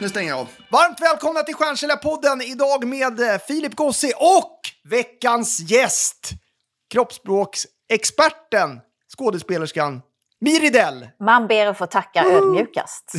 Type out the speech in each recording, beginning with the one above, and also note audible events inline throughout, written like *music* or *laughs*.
Nu stänger jag av. Varmt välkomna till Stjärnsäljarpodden idag med eh, Filip Gossi och veckans gäst, kroppsspråksexperten, skådespelerskan Miri Dell. Man ber att få tacka ödmjukast.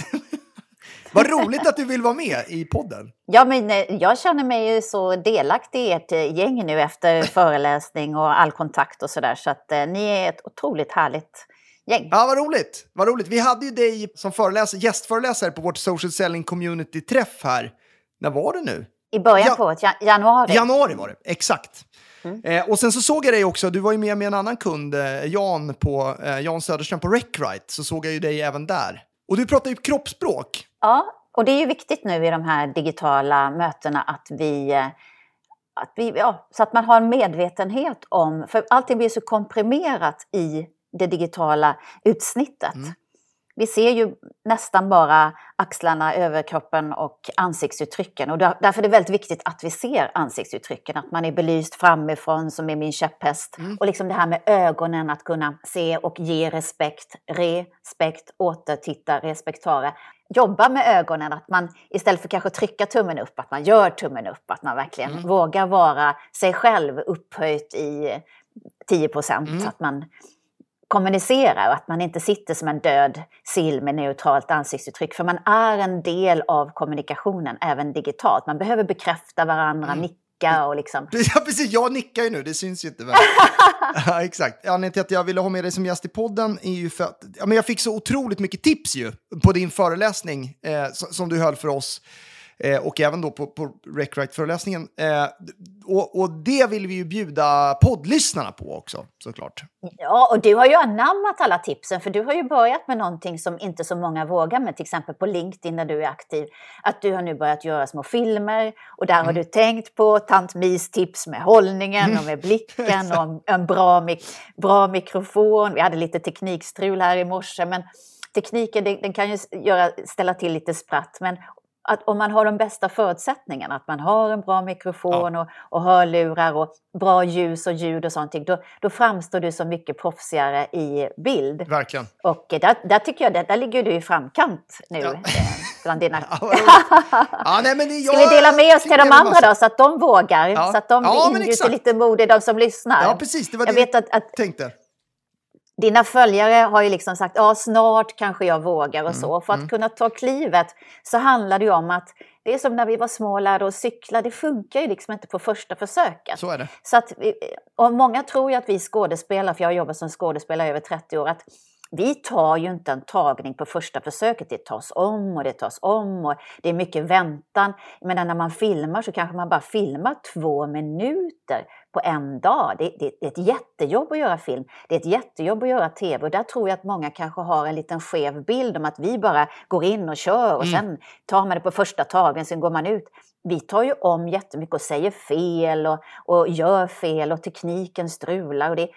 *laughs* Vad roligt att du vill vara med i podden. Ja, men eh, jag känner mig ju så delaktig i ert eh, gäng nu efter föreläsning och all kontakt och sådär. Så att eh, ni är ett otroligt härligt gäng. Ja, vad roligt. Vad roligt. Vi hade ju dig som föreläsare, gästföreläsare på vårt social selling community-träff här. När var det nu? I början Ja. på ja- januari. Januari var det, exakt. Mm. Eh, och sen så såg jag dig också, du var ju med med en annan kund, eh, Jan, på, eh, Jan Söderström på Reckrite, så såg jag ju dig även där. Och du pratar ju kroppsspråk. Ja, och det är ju viktigt nu i de här digitala mötena att vi, eh, att vi ja, så att man har en medvetenhet om, för allting blir så komprimerat i det digitala utsnittet. Mm. Vi ser ju nästan bara axlarna, överkroppen och ansiktsuttrycken. Och där- därför är det väldigt viktigt att vi ser ansiktsuttrycken, att man är belyst framifrån som är min käpphäst. Mm. Och liksom det här med ögonen, att kunna se och ge respekt, respekt, återtitta, respektara. Jobba med ögonen, att man istället för kanske trycka tummen upp, att man gör tummen upp, att man verkligen Mm. vågar vara sig själv upphöjt i 10 procent. Mm. Att man kommunicerar och att man inte sitter som en död sill med neutralt ansiktsuttryck. För man är en del av kommunikationen, även digitalt. Man behöver bekräfta varandra, Mm. nicka och liksom... *laughs* Ja, precis. Jag nickar ju nu, det syns ju inte. *laughs* Ja, exakt. Anledningen till att jag ville ha med dig som gäst i podden är ju för att ja, men jag fick så otroligt mycket tips ju på din föreläsning eh, som, som du höll för oss. Eh, och även då på, på Recwrite-föreläsningen. Eh, och, och det vill vi ju bjuda poddlyssnarna på också, såklart. Ja, och du har ju anammat alla tipsen, för du har ju börjat med någonting som inte så många vågar med, till exempel på LinkedIn när du är aktiv. Att du har nu börjat göra små filmer och där har du tänkt på tant Mis tips med hållningen och med *laughs* blicken och en- en bra, mik- bra mikrofon. Vi hade lite teknikstrul här i morse, men tekniken den, den kan ju göra, ställa till lite spratt. Men att om man har de bästa förutsättningarna, att man har en bra mikrofon och, och hörlurar och bra ljus och ljud och sånt, då, då framstår du som mycket proffsigare i bild. Verkligen. Och där, där tycker jag, där, där ligger du i framkant nu Ja. eh, bland dina... *laughs* Ja, ja, nej, men det, Ska vi dela med oss till de andra då, så att de vågar? Ja. Så att de Ja, ingjuter lite mod i de som lyssnar. Ja, precis. Det var Jag det vet att, att jag tänkte. Dina följare har ju liksom sagt ja snart kanske jag vågar Mm, och så. För att kunna ta klivet så handlar det ju om att det är som när vi var små och lärde oss cykla, det funkar ju liksom inte på första försöket. Så är det. Så att, vi- och många tror ju att vi skådespelare, för jag har jobbat som skådespelare i över 30 år, att vi tar ju inte en tagning på första försöket. Det tas om och det tas om och det är mycket väntan. Men när man filmar så kanske man bara filmar två minuter på en dag. Det, det, det är ett jättejobb att göra film. Det är ett jättejobb att göra tv och där tror jag att många kanske har en liten skev bild om att vi bara går in och kör och sen tar man det på första tagningen, sen går man ut. Vi tar ju om jättemycket och säger fel och, och gör fel och tekniken strular. Och det,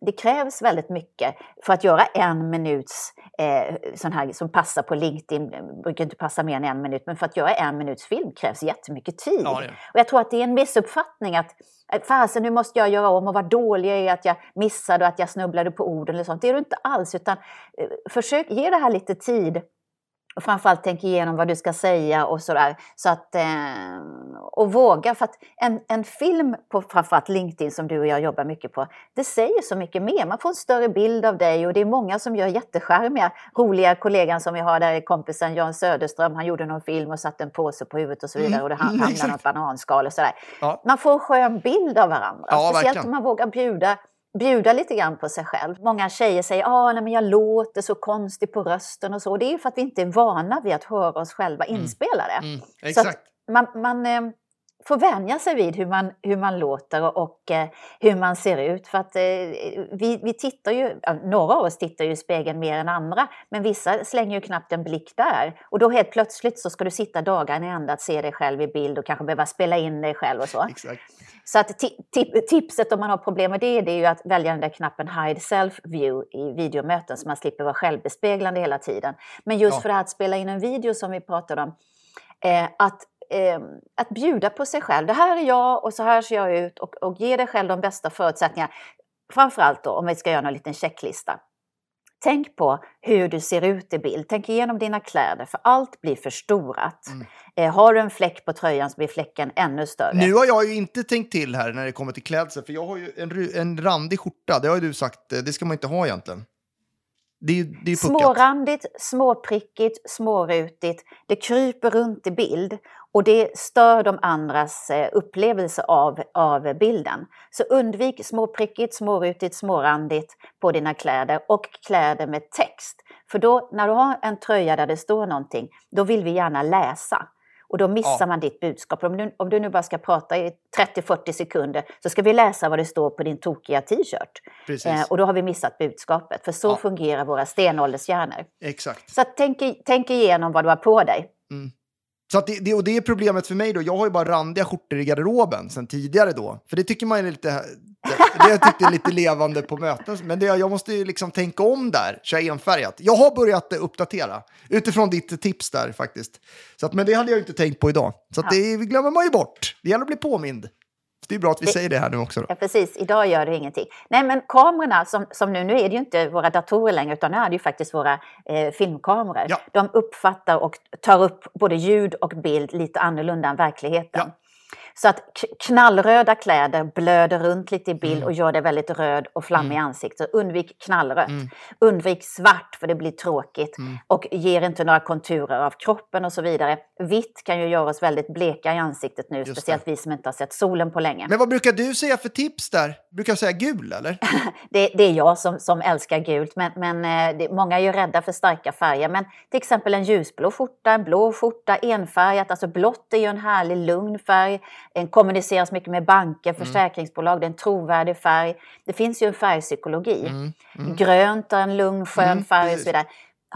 det krävs väldigt mycket för att göra en minuts eh, sån här som passar på LinkedIn, brukar inte passa mer än en minut, men för att göra en minuts film krävs jättemycket tid. Ja. Och jag tror att det är en missuppfattning att eh, fasen nu måste jag göra om och vad dålig jag är att jag missade och att jag snubblade på orden eller sånt. Det är du inte alls, utan eh, försök ge det här lite tid och framförallt tänk igenom vad du ska säga och sådär. Så att, eh, och våga, för att en, en film på framförallt LinkedIn som du och jag jobbar mycket på, det säger så mycket mer. Man får en större bild av dig och det är många som gör jätteskärmiga, roliga kollegan som vi har där, kompisen Jan Söderström, han gjorde någon film och satte en påse på huvudet och så vidare och det mm, hamnade något bananskal och sådär. Ja. Man får en skön bild av varandra, Ja, speciellt verkligen. om man vågar bjuda bjuda lite grann på sig själv. Många tjejer säger att ah, jag låter så konstigt på rösten och så. Och det är ju för att vi inte är vana vid att höra oss själva inspelade. Mm, Så exakt. man, man, eh, få vänja sig vid hur man, hur man låter och, eh, hur man ser ut. För att eh, vi, vi tittar ju, några av oss tittar ju i spegeln mer än andra, men vissa slänger ju knappt en blick där. Och då helt plötsligt så ska du sitta dagarna i ända att se dig själv i bild och kanske behöva spela in dig själv och så. Exakt. Så att ti- ti- tipset om man har problem med det, det är ju att välja den där knappen Hide Self View i videomöten så man slipper vara självbespeglande hela tiden. Men just Ja. för det här att spela in en video som vi pratade om, eh, att, eh, att bjuda på sig själv. Det här är jag och så här ser jag ut och, och ge dig själv de bästa förutsättningarna. Framförallt då om vi ska göra en liten checklista. Tänk på hur du ser ut i bild. Tänk igenom dina kläder, för allt blir förstorat. Mm. Eh, har du en fläck på tröjan så blir fläcken ännu större. Nu har jag ju inte tänkt till här när det kommer till klädsel, för jag har ju en, en randig skjorta. Det har ju du sagt, eh, det ska man inte ha egentligen. Det är ju det är ju puckat. Smårandigt, småprickigt, smårutigt. Det kryper runt i bild och det stör de andras eh, upplevelse av, av bilden. Så undvik småprickigt, smårutigt, smårandigt på dina kläder och kläder med text. För då när du har en tröja där det står någonting, då vill vi gärna läsa. Och då missar Ja. man ditt budskap. Om du, om du nu bara ska prata i 30-40 sekunder så ska vi läsa vad det står på din tokiga t-shirt. Eh, och då har vi missat budskapet. För så Ja. fungerar våra stenåldershjärnor. Exakt. Så tänk, tänk igenom vad du har på dig. Så att det, det, och det är problemet för mig då. Jag har ju bara randiga skjortor i garderoben sen tidigare då. För det tycker man är lite... Det, det tyckte är lite levande på möten. Men det, jag måste ju liksom tänka om där, köra enfärgat. Jag har börjat uppdatera utifrån ditt tips där faktiskt. Så att, men det hade jag inte tänkt på idag. Så att det glömmer man ju bort. Det gäller att bli påmind. Det är bra att vi säger det här nu också. Då. Ja, precis. Idag gör det ingenting. Nej, men kamerorna som, som nu, nu är det ju inte våra datorer längre, utan nu är det ju faktiskt våra eh, filmkameror. Ja. De uppfattar och tar upp både ljud och bild lite annorlunda än verkligheten. Ja. Så att knallröda kläder blöder runt lite i bild och gör dig väldigt röd och flammig i ansiktet. Undvik knallrött. Undvik svart för det blir tråkigt och ger inte några konturer av kroppen och så vidare. Vitt kan ju göra oss väldigt bleka i ansiktet nu, det. speciellt vi som inte har sett solen på länge. Men vad brukar du säga för tips där? Brukar jag säga gul eller? *laughs* Det, det är jag som, som älskar gult, men, men eh, det, många är ju rädda för starka färger. Men till exempel en ljusblå skjorta, en blå skjorta, enfärgat. Alltså blått är ju en härlig lugn färg. Den kommuniceras mycket med banker, försäkringsbolag, det är en trovärdig färg. Det finns ju en färgpsykologi. Grönt är en lugn, skön Mm, färg och så vidare.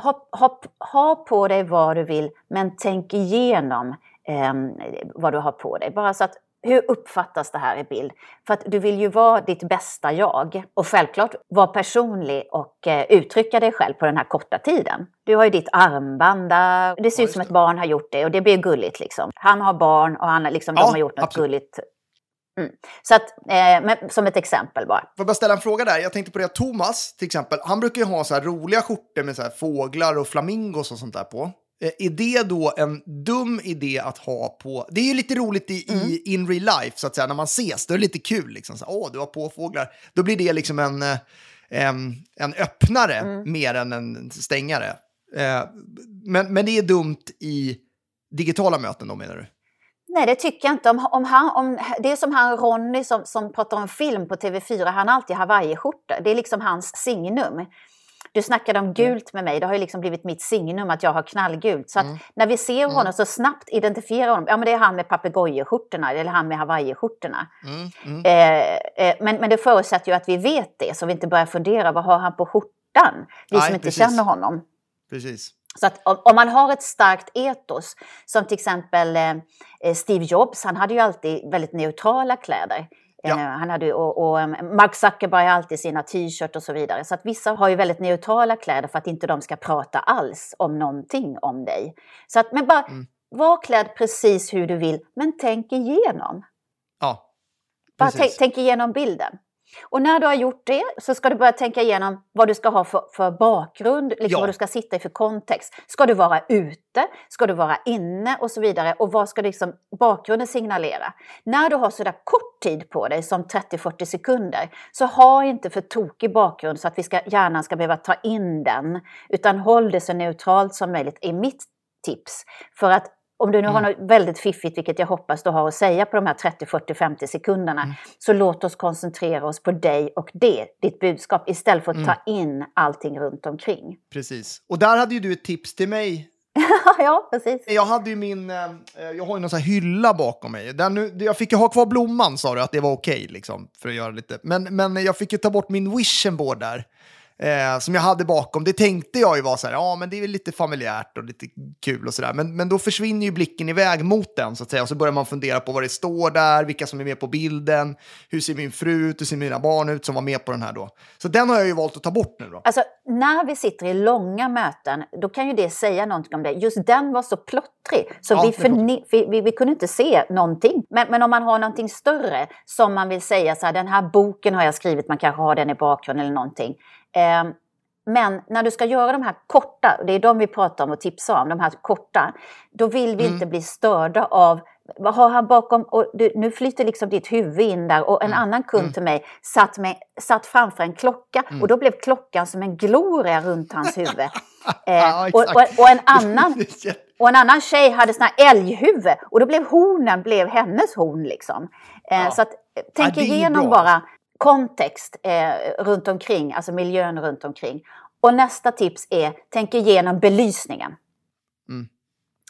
Ha, ha, ha på dig vad du vill, men tänk igenom ehm, vad du har på dig. Bara så att hur uppfattas det här i bild? För att du vill ju vara ditt bästa jag och självklart vara personlig och eh, uttrycka dig själv på den här korta tiden. Du har ju ditt armband där, det ser ut som ett barn har gjort det och det blir gulligt liksom. Han har barn och han liksom, Ja, de har gjort något absolut. gulligt. Mm. Så att, eh, som ett exempel bara. Får jag bara ställa en fråga där? Jag tänkte på det, Thomas till exempel, han brukar ju ha så här roliga skjortor med så här fåglar och flamingos och sånt där på. Eh, Är det då en dum idé att ha på... Det är ju lite roligt i, i in real life, så att säga, när man ses. Då är det lite kul. Liksom. Så, Åh, du har på fåglar. Då blir det liksom en, eh, en, en öppnare mer än en stängare. Eh, Men, men det är dumt i digitala möten då, menar du? Nej, det tycker jag inte. Om, om han, om, det är som han Ronny som, som pratar om film på TV4, han har alltid hawaiiskjorta. Det är liksom hans signum. Du snackade om gult med mig, det har ju liksom blivit mitt signum att jag har knallgult. Så att när vi ser honom så snabbt identifierar honom, ja men det är han med papegojeskjortorna eller han med hawaiiskjortorna. Eh, eh, men, men det förutsätter ju att vi vet det, så vi inte börjar fundera, vad har han på skjortan? Vi Nej, som inte precis. känner honom. Precis. Så att om, man har ett starkt etos, som till exempel eh, eh, Steve Jobs, han hade ju alltid väldigt neutrala kläder. Ja. Eh, han hade, och, och Mark Zuckerberg har alltid sina t-shirt och så vidare. Så att vissa har ju väldigt neutrala kläder för att inte de ska prata alls om någonting om dig. Så att, men bara Mm. var klädd precis hur du vill, men tänk igenom. Ja, Bara Precis. tänk, tänk igenom bilden. Och när du har gjort det så ska du börja tänka igenom vad du ska ha för, för bakgrund, liksom Ja. vad du ska sitta i för kontext. Ska du vara ute? Ska du vara inne? Och så vidare. Och vad ska liksom bakgrunden signalera? När du har sådär kort tid på dig, som 30-40 sekunder, så ha inte för tokig bakgrund så att vi ska, hjärnan ska behöva ta in den. Utan håll det så neutralt som möjligt, är mitt tips. För att om du nu har något väldigt fiffigt, vilket jag hoppas du har att säga på de här 30, 40, 50 sekunderna, så låt oss koncentrera oss på dig och det, ditt budskap, istället för att ta in allting runt omkring. precis. Och där hade ju du ett tips till mig *laughs* ja, precis. Jag hade ju min, eh, jag har ju någon sån här hylla bakom mig. Där nu, jag fick ju ha kvar blomman sa du att det var okej liksom, för att göra lite. Men, men jag fick ju ta bort min vision board där. Eh, som jag hade bakom, det tänkte jag ju var så här, ja men det är väl lite familjärt och lite kul och sådär. Men, men då försvinner ju blicken iväg mot den så att säga. Och så börjar man fundera på vad det står där, vilka som är med på bilden, hur ser min fru ut, hur ser mina barn ut som var med på den här då. Så den har jag ju valt att ta bort nu då. Alltså, när vi sitter i långa möten, då kan ju det säga någonting om det. Just den var så plottrig, så Ja, vi, förne- vi, vi, vi kunde inte se någonting. Men, men om man har någonting större, som man vill säga så här, den här boken har jag skrivit, man kanske har den i bakgrunden eller någonting. Ehm, men när du ska göra de här korta, det är de vi pratar om och tipsar om, de här korta, då vill vi inte bli störda av vad har han bakom? Och du, nu flyter liksom ditt huvud in där och en annan kund till mig satt, med, satt framför en klocka och då blev klockan som en gloria runt hans huvud. *laughs* Eh, Ja, och, och, och, en annan, *laughs* och en annan tjej hade sån här älghuvud och då blev hornen blev hennes horn liksom. Eh, Ja. Så att, eh, tänk är igenom bra. bara kontext eh, runt omkring, alltså miljön runt omkring. Och nästa tips är, tänk igenom belysningen.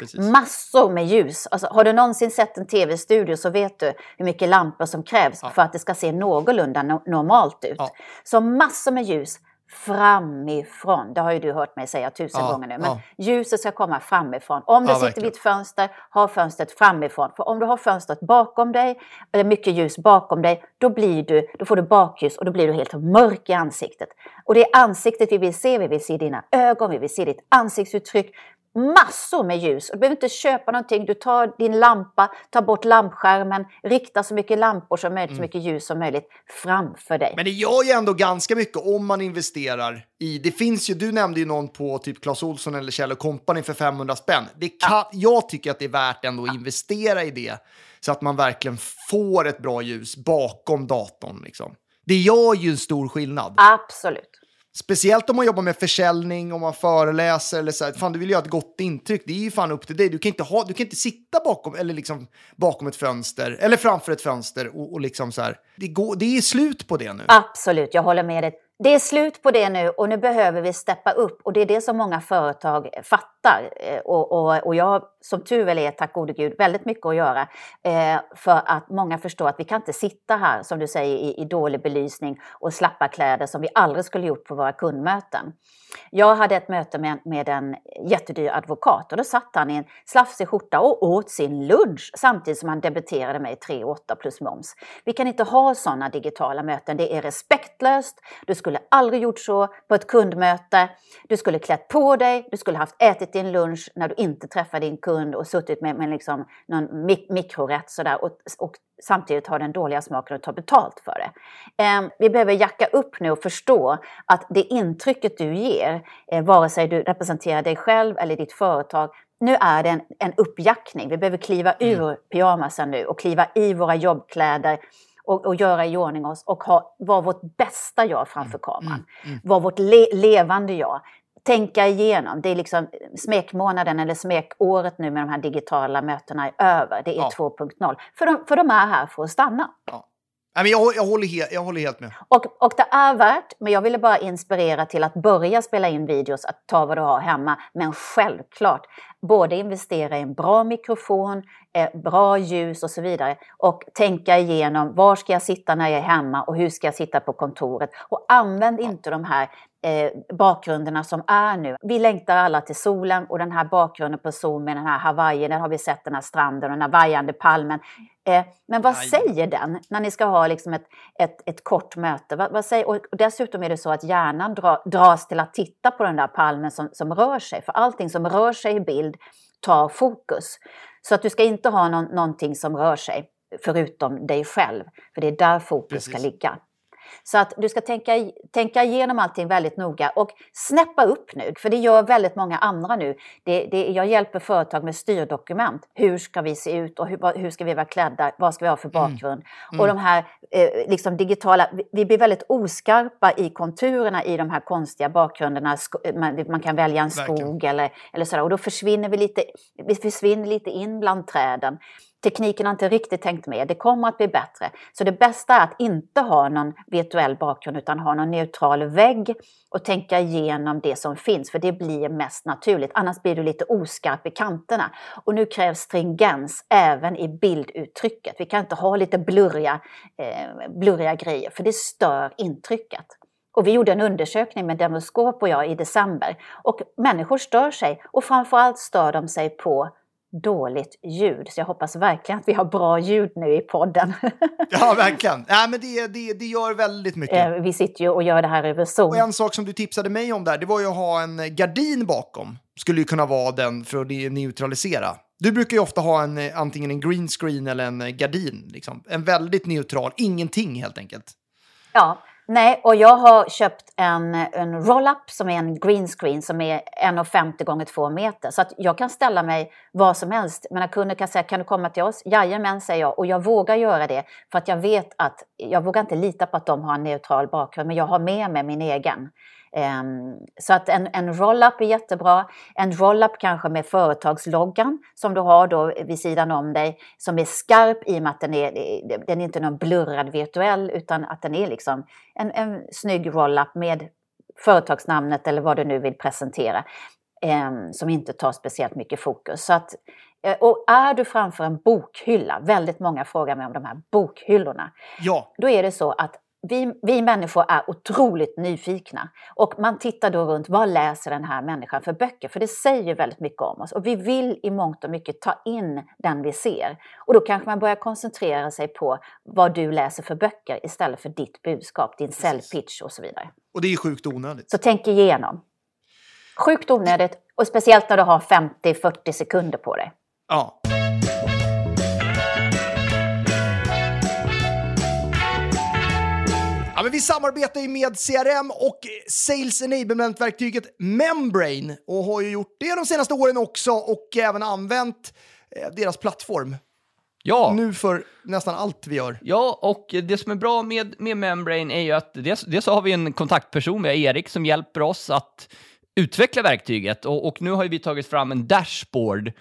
Precis. Massor med ljus. Alltså, har du någonsin sett en tv-studio så vet du hur mycket lampor som krävs för att det ska se någorlunda no normalt ut. Ja. Så massor med ljus framifrån. Det har ju du hört mig säga tusen Ja, gånger nu. Men ja. ljuset ska komma framifrån. Om du Ja, sitter verkligen. vid ett fönster, ha fönstret framifrån. För om du har fönstret bakom dig, eller mycket ljus bakom dig, då, blir du, då får du bakljus och då blir du helt mörk i ansiktet. Och det är ansiktet vi vill se. Vi vill se dina ögon, vi vill se ditt ansiktsuttryck. Massor med ljus. Du behöver inte köpa någonting. Du tar din lampa, tar bort lampskärmen, riktar så mycket lampor som möjligt, så mycket ljus som möjligt framför dig. Men det gör ju ändå ganska mycket om man investerar i... Det finns ju, du nämnde ju någon på typ Clas Ohlson eller Kjell Company för 500 spänn. Det kan, Jag tycker att det är värt ändå att investera i det så att man verkligen får ett bra ljus bakom datorn. Liksom. Det gör ju en stor skillnad. Absolut. Speciellt om man jobbar med försäljning, om man föreläser eller så här. Fan, du vill göra ett gott intryck. Det är ju fan upp till dig. Du kan inte, ha, du kan inte sitta bakom, eller liksom bakom ett fönster eller framför ett fönster och, och liksom så här. Det, går, det är slut på det nu. Absolut, jag håller med dig. Det är slut på det nu och nu behöver vi steppa upp och det är det som många företag fattar. Eh, och, och, och jag har som tur väl är, tack gode gud, väldigt mycket att göra. Eh, för att många förstår att vi kan inte sitta här, som du säger, i, i dålig belysning och slappa kläder som vi aldrig skulle gjort på våra kundmöten. Jag hade ett möte med, med en jättedyr advokat och då satt han i en slafsig skjorta och åt sin lunch samtidigt som han debiterade mig 3 8 plus moms. Vi kan inte ha sådana digitala möten. Det är respektlöst. Du skulle aldrig gjort så på ett kundmöte. Du skulle klätt på dig, du skulle haft ätit din lunch när du inte träffade din kund och suttit med, med liksom någon mik- mikrorätt sådär och, och samtidigt har den dåliga smaken och tar betalt för det. Eh, vi behöver jacka upp nu och förstå att det intrycket du ger, eh, vare sig du representerar dig själv eller ditt företag, nu är det en, en uppjackning. Vi behöver kliva ur pyjamasen nu och kliva i våra jobbkläder och, och göra i ordning oss och ha, vara vårt bästa jag framför kameran. Vara vårt le, levande jag. Tänka igenom. Det är liksom smekmånaden eller smekåret nu med de här digitala mötena är över. Det är Ja. 2.0. För de, för de är här för att stanna. Men jag, jag, håller he, jag håller helt med. Och, och det är värt, men jag ville bara inspirera till att börja spela in videos, att ta vad du har hemma. Men självklart, både investera i en bra mikrofon, eh, bra ljus och så vidare. Och tänka igenom, var ska jag sitta när jag är hemma och hur ska jag sitta på kontoret? Och använd inte de här eh, bakgrunderna som är nu. Vi längtar alla till solen och den här bakgrunden på Zoom med den här Hawaii, där har vi sett den här stranden och den här vajande palmen. Eh, men vad Aj. säger den när ni ska ha liksom ett, ett, ett kort möte? Vad, vad säger, och dessutom är det så att hjärnan dra, dras till att titta på den där palmen som, som rör sig. För allting som rör sig i bild tar fokus. Så att du ska inte ha någon, någonting som rör sig förutom dig själv. För det är där fokus ska Precis. ligga. Så att du ska tänka, tänka igenom allting väldigt noga och snäppa upp nu, för det gör väldigt många andra nu. Det, det, jag hjälper företag med styrdokument. Hur ska vi se ut och hur, hur ska vi vara klädda? Vad ska vi ha för bakgrund? Och de här eh, liksom digitala, vi- blir väldigt oskarpa i konturerna i de här konstiga bakgrunderna. Sk- Man, man kan välja en Verkligen. skog eller, eller sådär och då försvinner vi lite, vi försvinner lite in bland träden. Tekniken har inte riktigt tänkt med, det kommer att bli bättre. Så det bästa är att inte ha någon virtuell bakgrund utan ha någon neutral vägg och tänka igenom det som finns, för det blir mest naturligt. Annars blir du lite oskarp i kanterna. Och nu krävs stringens även i bilduttrycket. Vi kan inte ha lite blurriga, eh, blurriga grejer, för det stör intrycket. Och vi gjorde en undersökning med Demoskop och jag i december. Och människor stör sig och framförallt stör de sig på dåligt ljud. Så jag hoppas verkligen att vi har bra ljud nu i podden. Ja, *laughs* verkligen. Ja, men det, det, det gör väldigt mycket. Eh, vi sitter ju och gör det här över Zoom. Och en sak som du tipsade mig om där, det var ju att ha en gardin bakom. Skulle ju kunna vara den för att neutralisera. Du brukar ju ofta ha en, eh, antingen en green screen eller en eh, gardin. Liksom. En väldigt neutral, ingenting helt enkelt. Ja, nej, och jag har köpt en, en roll-up som är en green screen som är 1,50 gånger 2 meter. Så att jag kan ställa mig var som helst. Mina kunder kan säga, kan du komma till oss? Jajamän, säger jag. Och jag vågar göra det för att jag vet att, jag vågar inte lita på att de har en neutral bakgrund, men jag har med mig min egen. Um, så att en, en roll-up är jättebra. En roll-up kanske med företagsloggan som du har då vid sidan om dig som är skarp i och med att den är, den är inte någon blurrad virtuell utan att den är liksom en, en snygg roll-up med företagsnamnet eller vad du nu vill presentera um, som inte tar speciellt mycket fokus. Så att, eh, och är du framför en bokhylla, väldigt många frågar mig om de här bokhyllorna, Ja, då är det så att vi, vi människor är otroligt nyfikna och man tittar då runt, vad läser den här människan för böcker? För det säger väldigt mycket om oss och vi vill i mångt och mycket ta in den vi ser. Och då kanske man börjar koncentrera sig på vad du läser för böcker istället för ditt budskap, din säljpitch och så vidare. och det är sjukt onödigt. Så tänk igenom. Sjukt onödigt och speciellt när du har 50-40 sekunder på dig. Ja. Ja, men vi samarbetar ju med CRM och Sales Enablement-verktyget Membrane och har ju gjort det de senaste åren också och även använt eh, deras plattform Ja, nu för nästan allt vi gör. ja, och det som är bra med, med Membrane är ju att dels, dels har vi en kontaktperson, vi har Erik, som hjälper oss att utveckla verktyget. Och, och nu har vi tagit fram en dashboard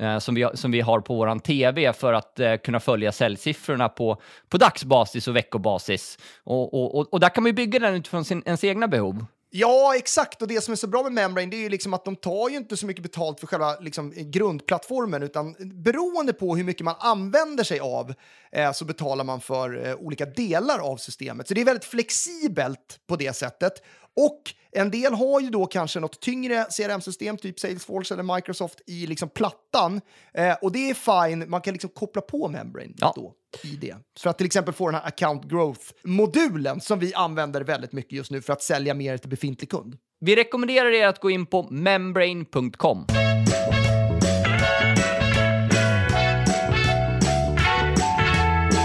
Eh, som, vi, har- som vi har på vår TV för att eh, kunna följa säljsiffrorna på, på dagsbasis och veckobasis. Och, och, och, och där kan man ju bygga den utifrån sin, ens egna behov. Ja, exakt. Och det som är så bra med Membrane det är ju liksom att de tar ju inte så mycket betalt för själva liksom, grundplattformen utan beroende på hur mycket man använder sig av eh, så betalar man för eh, olika delar av systemet. Så det är väldigt flexibelt på det sättet. Och en del har ju då kanske något tyngre CRM-system, typ Salesforce eller Microsoft, i liksom plattan. Eh, och det är fine, man kan liksom koppla på Membrane Ja. då i det. För att till exempel få den här account growth-modulen som vi använder väldigt mycket just nu för att sälja mer till befintlig kund. Vi rekommenderar er att gå in på membrane.com.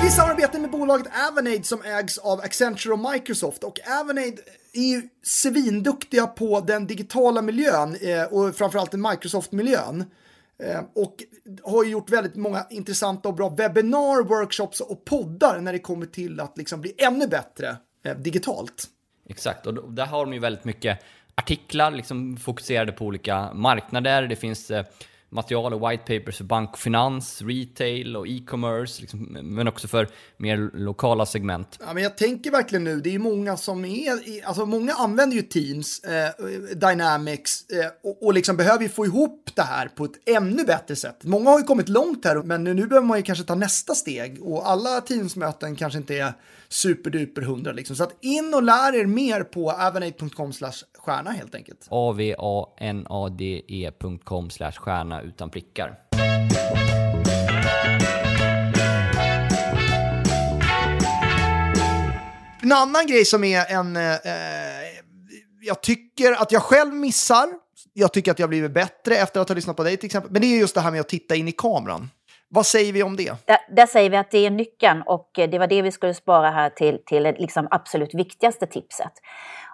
Vi samarbetar med bolaget Avanade som ägs av Accenture och Microsoft och Avanade är ju svinduktiga på den digitala miljön eh, och framförallt den Microsoft-miljön. Eh, och har ju gjort väldigt många intressanta och bra webbinar, workshops och poddar när det kommer till att liksom bli ännu bättre eh, digitalt. Exakt, och där har de ju väldigt mycket artiklar liksom fokuserade på olika marknader. Det finns eh, material och white papers för bank och finans, retail och e-commerce, liksom, men också för mer lokala segment. Ja, men jag tänker verkligen nu, det är många som är, alltså många använder ju Teams, eh, Dynamics eh, och, och liksom behöver ju få ihop det här på ett ännu bättre sätt. Många har ju kommit långt här, men nu, nu behöver man ju kanske ta nästa steg och alla Teams-möten kanske inte är superduper hundra liksom. Så att in och lär er mer på avanade.com stjärna helt enkelt. avanade.com slash stjärna utan prickar. En annan grej som är en... Eh, jag tycker att jag själv missar. Jag tycker att jag blivit bättre efter att ha lyssnat på dig till exempel. Men det är just det här med att titta in i kameran. Vad säger vi om det? Där, där säger vi att det är nyckeln och eh, det var det vi skulle spara här till, till liksom absolut viktigaste tipset.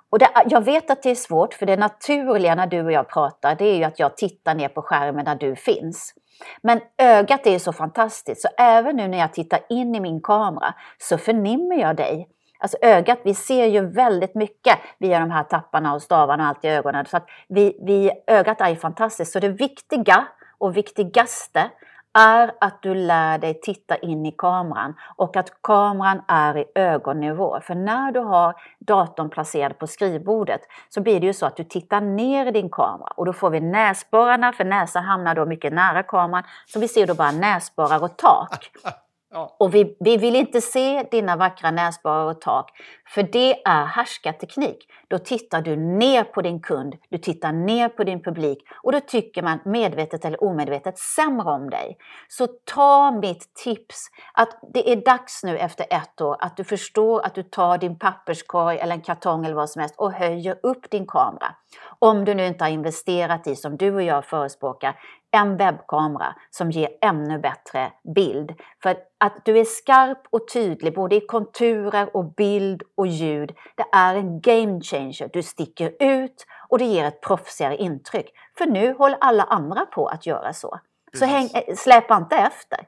Och det, jag vet att det är svårt, för det naturliga när du och jag pratar, det är ju att jag tittar ner på skärmen där du finns. Men ögat är ju så fantastiskt, så även nu när jag tittar in i min kamera så förnimmer jag dig. Alltså ögat, vi ser ju väldigt mycket via de här tapparna och stavarna och allt i ögonen. Så att vi, vi, ögat är ju fantastiskt. Så det viktiga och viktigaste är att du lär dig titta in i kameran och att kameran är i ögonnivå. För när du har datorn placerad på skrivbordet så blir det ju så att du tittar ner i din kamera och då får vi näsborrarna, för näsan hamnar då mycket nära kameran, så vi ser då bara näsborrar och tak. *laughs* Ja. Och vi, vi vill inte se dina vackra näsborrar och tak, för det är härskarteknik. Då tittar du ner på din kund, du tittar ner på din publik och då tycker man medvetet eller omedvetet sämre om dig. Så ta mitt tips att det är dags nu efter ett år att du förstår att du tar din papperskorg eller en kartong eller vad som helst och höjer upp din kamera. Om du nu inte har investerat i, som du och jag förespråkar, en webbkamera som ger ännu bättre bild. För att du är skarp och tydlig både i konturer och bild och ljud, det är en game changer. Du sticker ut och det ger ett proffsigare intryck. För nu håller alla andra på att göra så. Så häng, eh, släpa inte efter.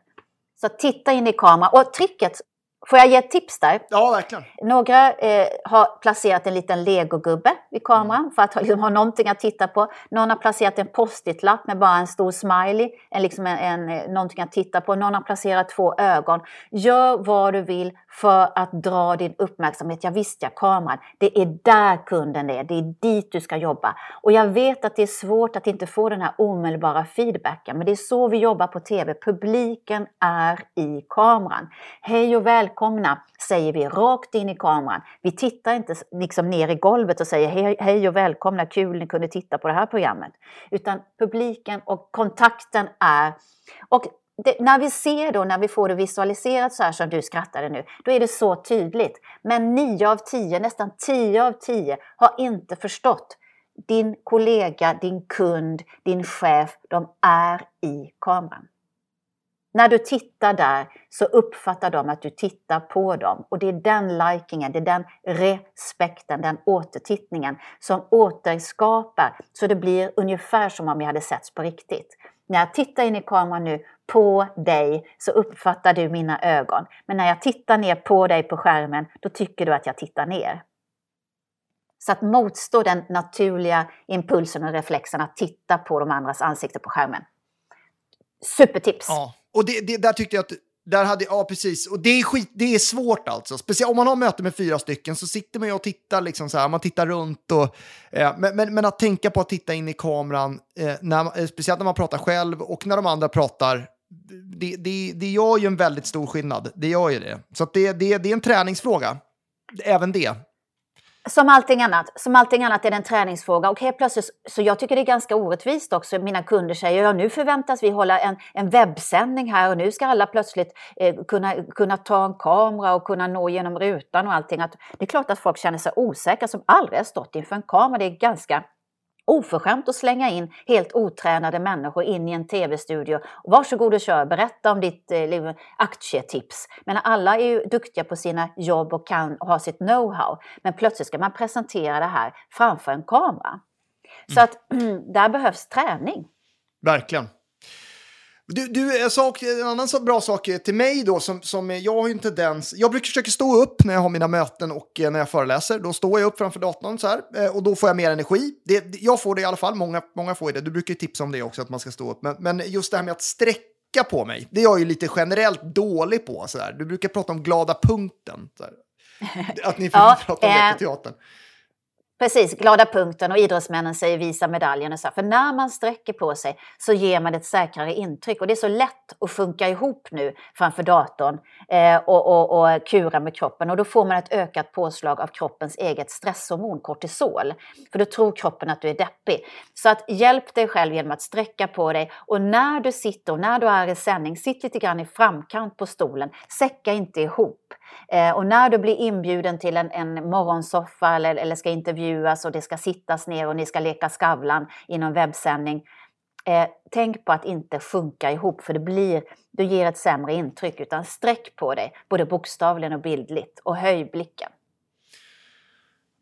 Så titta in i kameran. Och tricket Får jag ge ett tips där? Ja, verkligen. Några eh, har placerat en liten legogubbe vid kameran för att liksom, ha någonting att titta på. Någon har placerat en post-it-lapp med bara en stor smiley, en, liksom en, en, eh, någonting att titta på. Någon har placerat två ögon. Gör vad du vill för att dra din uppmärksamhet. Jag visste jag kameran. Det är där kunden är. Det är dit du ska jobba. Och jag vet att det är svårt att inte få den här omedelbara feedbacken. Men det är så vi jobbar på TV. Publiken är i kameran. Hej och välkomna säger vi rakt in i kameran. Vi tittar inte liksom ner i golvet och säger hej, hej och välkomna, kul ni kunde titta på det här programmet. Utan publiken och kontakten är och det, när vi ser då, när vi får det visualiserat så här som du skrattade nu, då är det så tydligt. Men 9 av 10, nästan 10 av 10 har inte förstått. Din kollega, din kund, din chef, de är i kameran. När du tittar där så uppfattar de att du tittar på dem och det är den likingen, det är den respekten, den återtittningen som återskapar så det blir ungefär som om jag hade setts på riktigt. När jag tittar in i kameran nu på dig så uppfattar du mina ögon. Men när jag tittar ner på dig på skärmen då tycker du att jag tittar ner. Så att motstå den naturliga impulsen och reflexen att titta på de andras ansikten på skärmen. Supertips! Ja, och det, det, där tyckte jag att där hade, ja, precis. Och det är, skit, det är svårt alltså. Speciellt om man har möte med fyra stycken så sitter man ju och tittar liksom så här, man tittar runt och... Eh, men, men, men, att tänka på att titta in i kameran, eh, när, eh, speciellt när man pratar själv och när de andra pratar, det, det, det gör ju en väldigt stor skillnad. Det gör ju det. Så det, det, det är en träningsfråga, även det. Som allting annat. Som allting annat är det en träningsfråga. Och helt plötsligt, så jag tycker det är ganska orättvist också. Mina kunder säger ja nu förväntas vi hålla en, en webbsändning här och nu ska alla plötsligt eh, kunna, kunna ta en kamera och kunna nå genom rutan och allting. Att, det är klart att folk känner sig osäkra som aldrig har stått inför en kamera. Det är ganska oförskämt att slänga in helt otränade människor in i en tv-studio. Varsågod och kör, berätta om ditt eh, aktietips. Men alla är ju duktiga på sina jobb och kan ha sitt know-how. Men plötsligt ska man presentera det här framför en kamera. Så mm. att *clears throat* där behövs träning. Verkligen. Du, du en, sak, en annan så bra sak till mig då, som, som jag har ju en tendens, jag brukar försöka stå upp när jag har mina möten och eh, när jag föreläser. Då står jag upp framför datorn så här eh, och då får jag mer energi. Det, jag får det i alla fall, många, många får det. Du brukar ju tipsa om det också, att man ska stå upp. Men, men just det här med att sträcka på mig, det är jag ju lite generellt dålig på. Så där. Du brukar prata om glada punkten. *laughs* Att ni får ja, prata om det på eh, teatern. Precis, glada punkten och idrottsmännen säger visa medaljen. Och så. För när man sträcker på sig så ger man ett säkrare intryck. Och det är så lätt att funka ihop nu framför datorn eh, och, och, och kura med kroppen. Och då får man ett ökat påslag av kroppens eget stresshormon kortisol. För då tror kroppen att du är deppig. Så att hjälp dig själv genom att sträcka på dig. Och när du sitter och när du är i sändning, sitt lite grann i framkant på stolen. Säcka inte ihop. Eh, och när du blir inbjuden till en, en morgonsoffa eller, eller ska intervjuas och det ska sittas ner och ni ska leka Skavlan i någon webbsändning. Eh, tänk på att inte sjunka ihop för det blir, du ger ett sämre intryck utan sträck på dig både bokstavligen och bildligt och höj blicken.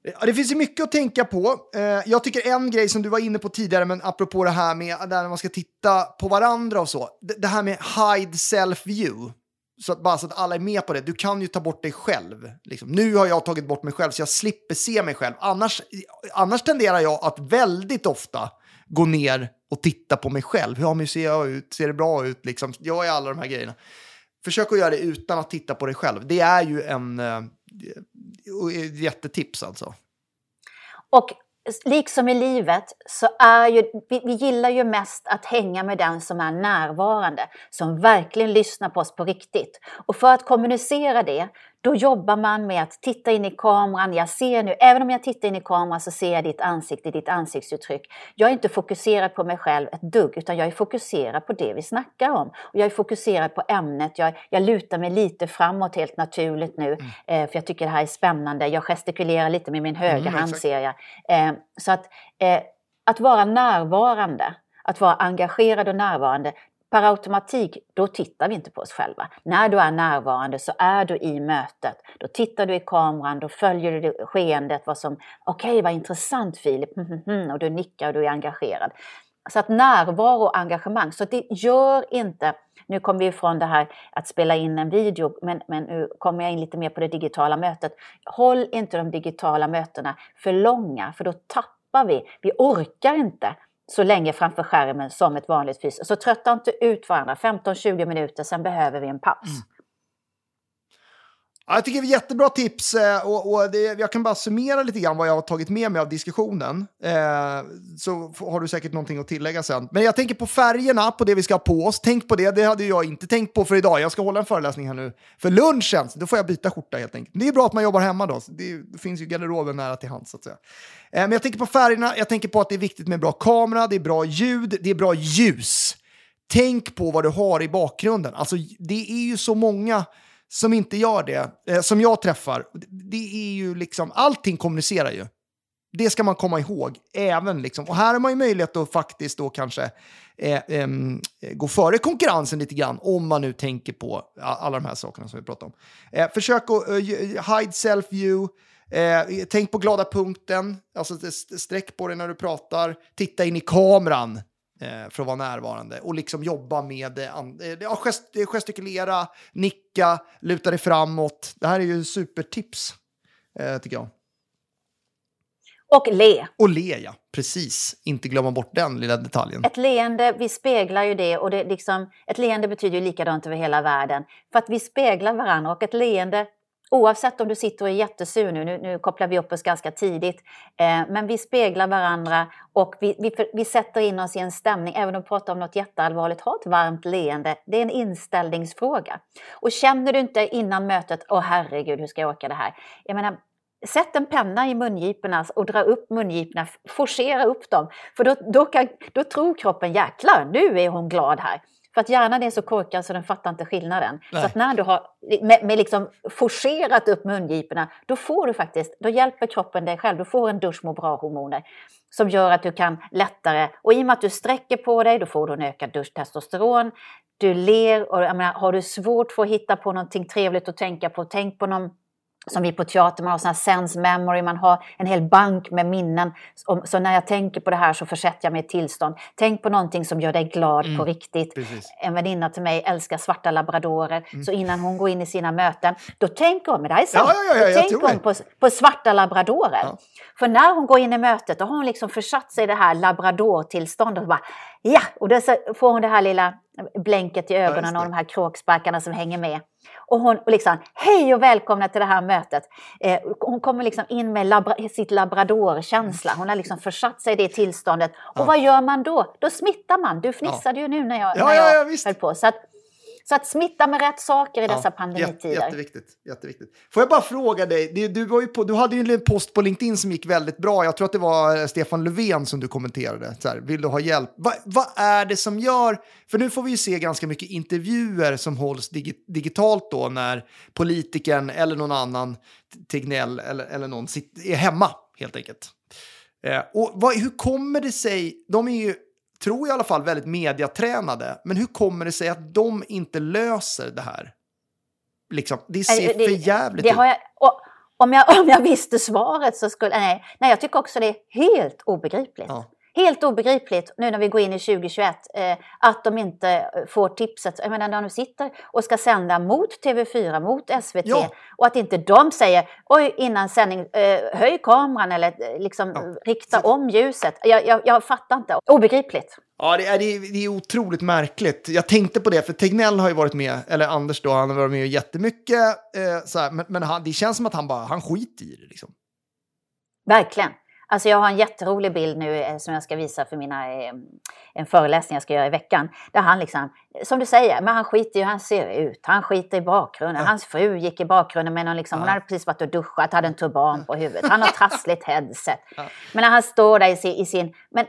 Ja, det finns ju mycket att tänka på. Eh, jag tycker en grej som du var inne på tidigare, men apropå det här med där man ska titta på varandra och så. Det här med hide self view. Så att, bara så att alla är med på det. Du kan ju ta bort dig själv. Liksom. Nu har jag tagit bort mig själv så jag slipper se mig själv. Annars, annars tenderar jag att väldigt ofta gå ner och titta på mig själv. Hur ser jag ut? Ser det bra ut? Liksom, jag är alla de här grejerna. Försök att göra det utan att titta på dig själv. Det är ju en uh, jättetips alltså. Och liksom i livet så är ju, vi, vi, gillar ju mest att hänga med den som är närvarande, som verkligen lyssnar på oss på riktigt. Och för att kommunicera det, då jobbar man med att titta in i kameran. Jag ser nu, även om jag tittar in i kameran så ser jag ditt ansikte, ditt ansiktsuttryck. Jag är inte fokuserad på mig själv ett dugg, utan jag är fokuserad på det vi snackar om. Och jag är fokuserad på ämnet. Jag, jag lutar mig lite framåt helt naturligt nu, mm. eh, för jag tycker det här är spännande. Jag gestikulerar lite med min högra mm, hand ser jag. Eh, så att, eh, att vara närvarande, att vara engagerad och närvarande, per automatik, då tittar vi inte på oss själva. När du är närvarande så är du i mötet. Då tittar du i kameran, då följer du skeendet, vad som, okej okay, vad intressant Filip, mhm, mhm, mhm. och du nickar och du är engagerad. Så att närvaro och engagemang, så det gör inte, nu kommer vi ifrån det här att spela in en video, men, men nu kommer jag in lite mer på det digitala mötet. Håll inte de digitala mötena för långa, för då tappar vi, vi orkar inte så länge framför skärmen som ett vanligt fys. Så trötta inte ut varandra, 15-20 minuter, sen behöver vi en paus. Mm. Ja, jag tycker det är jättebra tips eh, och, och det, jag kan bara summera lite grann vad jag har tagit med mig av diskussionen. Eh, så har du säkert någonting att tillägga sen. Men jag tänker på färgerna på det vi ska ha på oss. Tänk på det, det hade jag inte tänkt på för idag. Jag ska hålla en föreläsning här nu för lunchen, då får jag byta skjorta helt enkelt. Det är bra att man jobbar hemma då, det, det finns ju garderoben nära till hands så att säga. Eh, men jag tänker på färgerna, jag tänker på att det är viktigt med bra kamera, det är bra ljud, det är bra ljus. Tänk på vad du har i bakgrunden. Alltså, det är ju så många som inte gör det, eh, som jag träffar. Det är ju liksom, allting kommunicerar ju. Det ska man komma ihåg. Även liksom. Och här har man ju möjlighet att faktiskt då kanske eh, eh, gå före konkurrensen lite grann, om man nu tänker på alla de här sakerna som vi pratar om. Eh, försök att eh, eh, hide self-view, Eh, tänk på glada punkten, alltså sträck på dig när du pratar, titta in i kameran för att vara närvarande och liksom jobba med eh, ja, gest gestikulera, nicka, luta dig framåt. Det här är ju supertips, eh, tycker jag. Och le. Och le, ja. Precis. Inte glömma bort den lilla detaljen. Ett leende, vi speglar ju det och det liksom, ett leende betyder ju likadant över hela världen. För att vi speglar varandra och ett leende Oavsett om du sitter och är jättesur nu, nu, nu kopplar vi upp oss ganska tidigt, eh, men vi speglar varandra och vi, vi, vi, sätter in oss i en stämning, även om vi pratar om något jätteallvarligt, ha ett varmt leende. Det är en inställningsfråga. Och känner du inte innan mötet, åh herregud, hur ska jag orka det här? Jag menar, Sätt en penna i mungiporna och dra upp mungiporna, forcera upp dem. För då, då, kan, då tror kroppen, jäklar, nu är hon glad här. För att hjärnan är så korkad så den fattar inte skillnaden. Nej. Så att när du har med, med liksom forcerat upp mungiporna, då får du faktiskt, då hjälper kroppen dig själv. Du får en dusch med bra hormoner som gör att du kan lättare, och i och med att du sträcker på dig, då får du en ökad dusch testosteron. Du ler och menar, har du svårt för att hitta på någonting trevligt att tänka på, tänk på någon som vi på teater, man har här sense memory, man har en hel bank med minnen. Så när jag tänker på det här så försätter jag mig i tillstånd. Tänk på någonting som gör dig glad mm, på riktigt. Precis. En väninna till mig älskar svarta labradorer, mm. så innan hon går in i sina möten, då tänker hon, men det här är sant, ja, ja, ja, tänker hon på, på, svarta labradorer. För när hon går in i mötet, då har hon liksom försatt sig i det här labradortillståndet. Och bara, ja, och då får hon det här lilla blänket i ögonen och de här kråksparkarna som hänger med. Och hon liksom, hej och välkomna till det här mötet. Eh, hon kommer liksom in med labra sitt labradorkänsla. Hon har liksom försatt sig i det tillståndet. Och ja. vad gör man då? Då smittar man. Du fnissade ja. ju nu när jag, ja, när jag ja, höll på. Så att, så att smitta med rätt saker i ja, dessa pandemitider. jätteviktigt, jätteviktigt. Får jag bara fråga dig, du, var ju på, du hade ju en post på LinkedIn som gick väldigt bra. Jag tror att det var eh, Stefan Löfven som du kommenterade. Så här, vill du ha hjälp? Va, vad är det som gör... För nu får vi ju se ganska mycket intervjuer som hålls dig, digitalt då när politikern eller någon annan, Tegnell eller, eller någon, sitter, är hemma helt enkelt. Eh, och vad, hur kommer det sig... De är ju tror jag i alla fall, väldigt mediatränade. Men hur kommer det sig att de inte löser det här? Liksom, det ser det, för jävligt det, det ut. Jag, om, jag, om jag visste svaret så skulle... Nej, nej, jag tycker också det är helt obegripligt. Ja. Helt obegripligt nu när vi går in i 2021 eh, att de inte eh, får tipset. Jag menar när de sitter och ska sända mot TV4, mot SVT Ja. och att inte de säger oj innan sändning eh, höj kameran eller eh, liksom Ja. rikta om ljuset. Jag, jag, jag fattar inte. Obegripligt. Ja, det är, det, är, det är otroligt märkligt. Jag tänkte på det, för Tegnell har ju varit med, eller Anders då, han har varit med jättemycket. Eh, så här, men men han, det känns som att han bara, han skiter i det liksom. Verkligen. Alltså jag har en jätterolig bild nu eh, som jag ska visa för mina, eh, en föreläsning jag ska göra i veckan. Där han liksom, som du säger, men han skiter i hur han ser ut. Han skiter i bakgrunden. Hans fru gick i bakgrunden med någon liksom, hon hade precis varit och duschat, hade en turban på huvudet. Han har trassligt headset. Men när han står där i sin, i sin men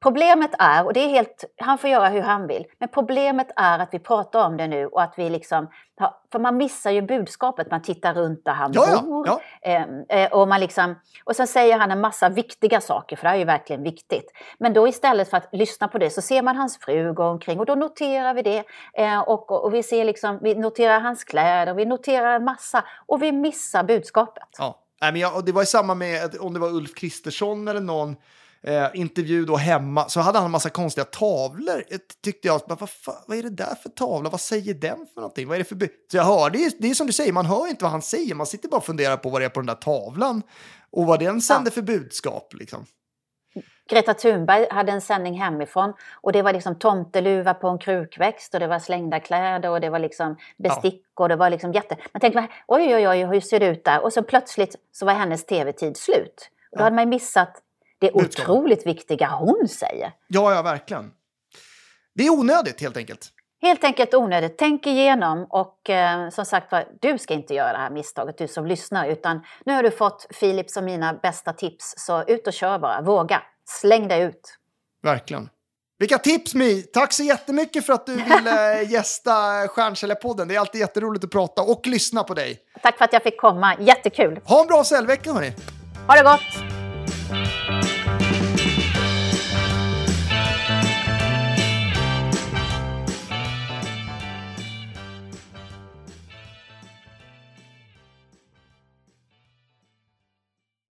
Problemet är, och det är helt, han får göra hur han vill, men problemet är att vi pratar om det nu och att vi liksom, för man missar ju budskapet, man tittar runt där han Ja, ja, bor. ja. Ehm, eh, och, man liksom, och sen säger han en massa viktiga saker, för det här är ju verkligen viktigt. Men då istället för att lyssna på det så ser man hans fru gå omkring och då noterar vi det. Eh, och, och, och vi, ser liksom, vi noterar hans kläder, vi noterar en massa och vi missar budskapet. Ja. Nej, men jag, det var ju samma med, om det var Ulf Kristersson eller någon eh, intervju då hemma, så hade han en massa konstiga tavlor. Tyckte jag, bara, vad, fan, vad är det där för tavla? Vad säger den för någonting? Vad är det för... bu-" Så jag hör, det är, det är som du säger, man hör inte vad han säger, man sitter bara och funderar på vad det är på den där tavlan och vad den sänder för budskap. Liksom. Greta Thunberg hade en sändning hemifrån och det var liksom tomteluva på en krukväxt och det var slängda kläder och det var liksom bestick och det var liksom jätte... Man tänkte, oj oj oj, hur ser det ut där? Och så plötsligt så var hennes tv-tid slut. Och då Ja. hade man missat det Budskapet. otroligt viktiga hon säger. Ja, ja, verkligen. Det är onödigt helt enkelt. Helt enkelt onödigt. Tänk igenom och eh, som sagt du ska inte göra det här misstaget, du som lyssnar, utan nu har du fått Philips och mina bästa tips, så ut och kör bara, våga, släng dig ut. Verkligen. Vilka tips Mi! Tack så jättemycket för att du ville *laughs* gästa Stjärnkällarpodden. Det är alltid jätteroligt att prata och lyssna på dig. Tack för att jag fick komma, jättekul. Ha en bra säljvecka hörni! Ha det gott!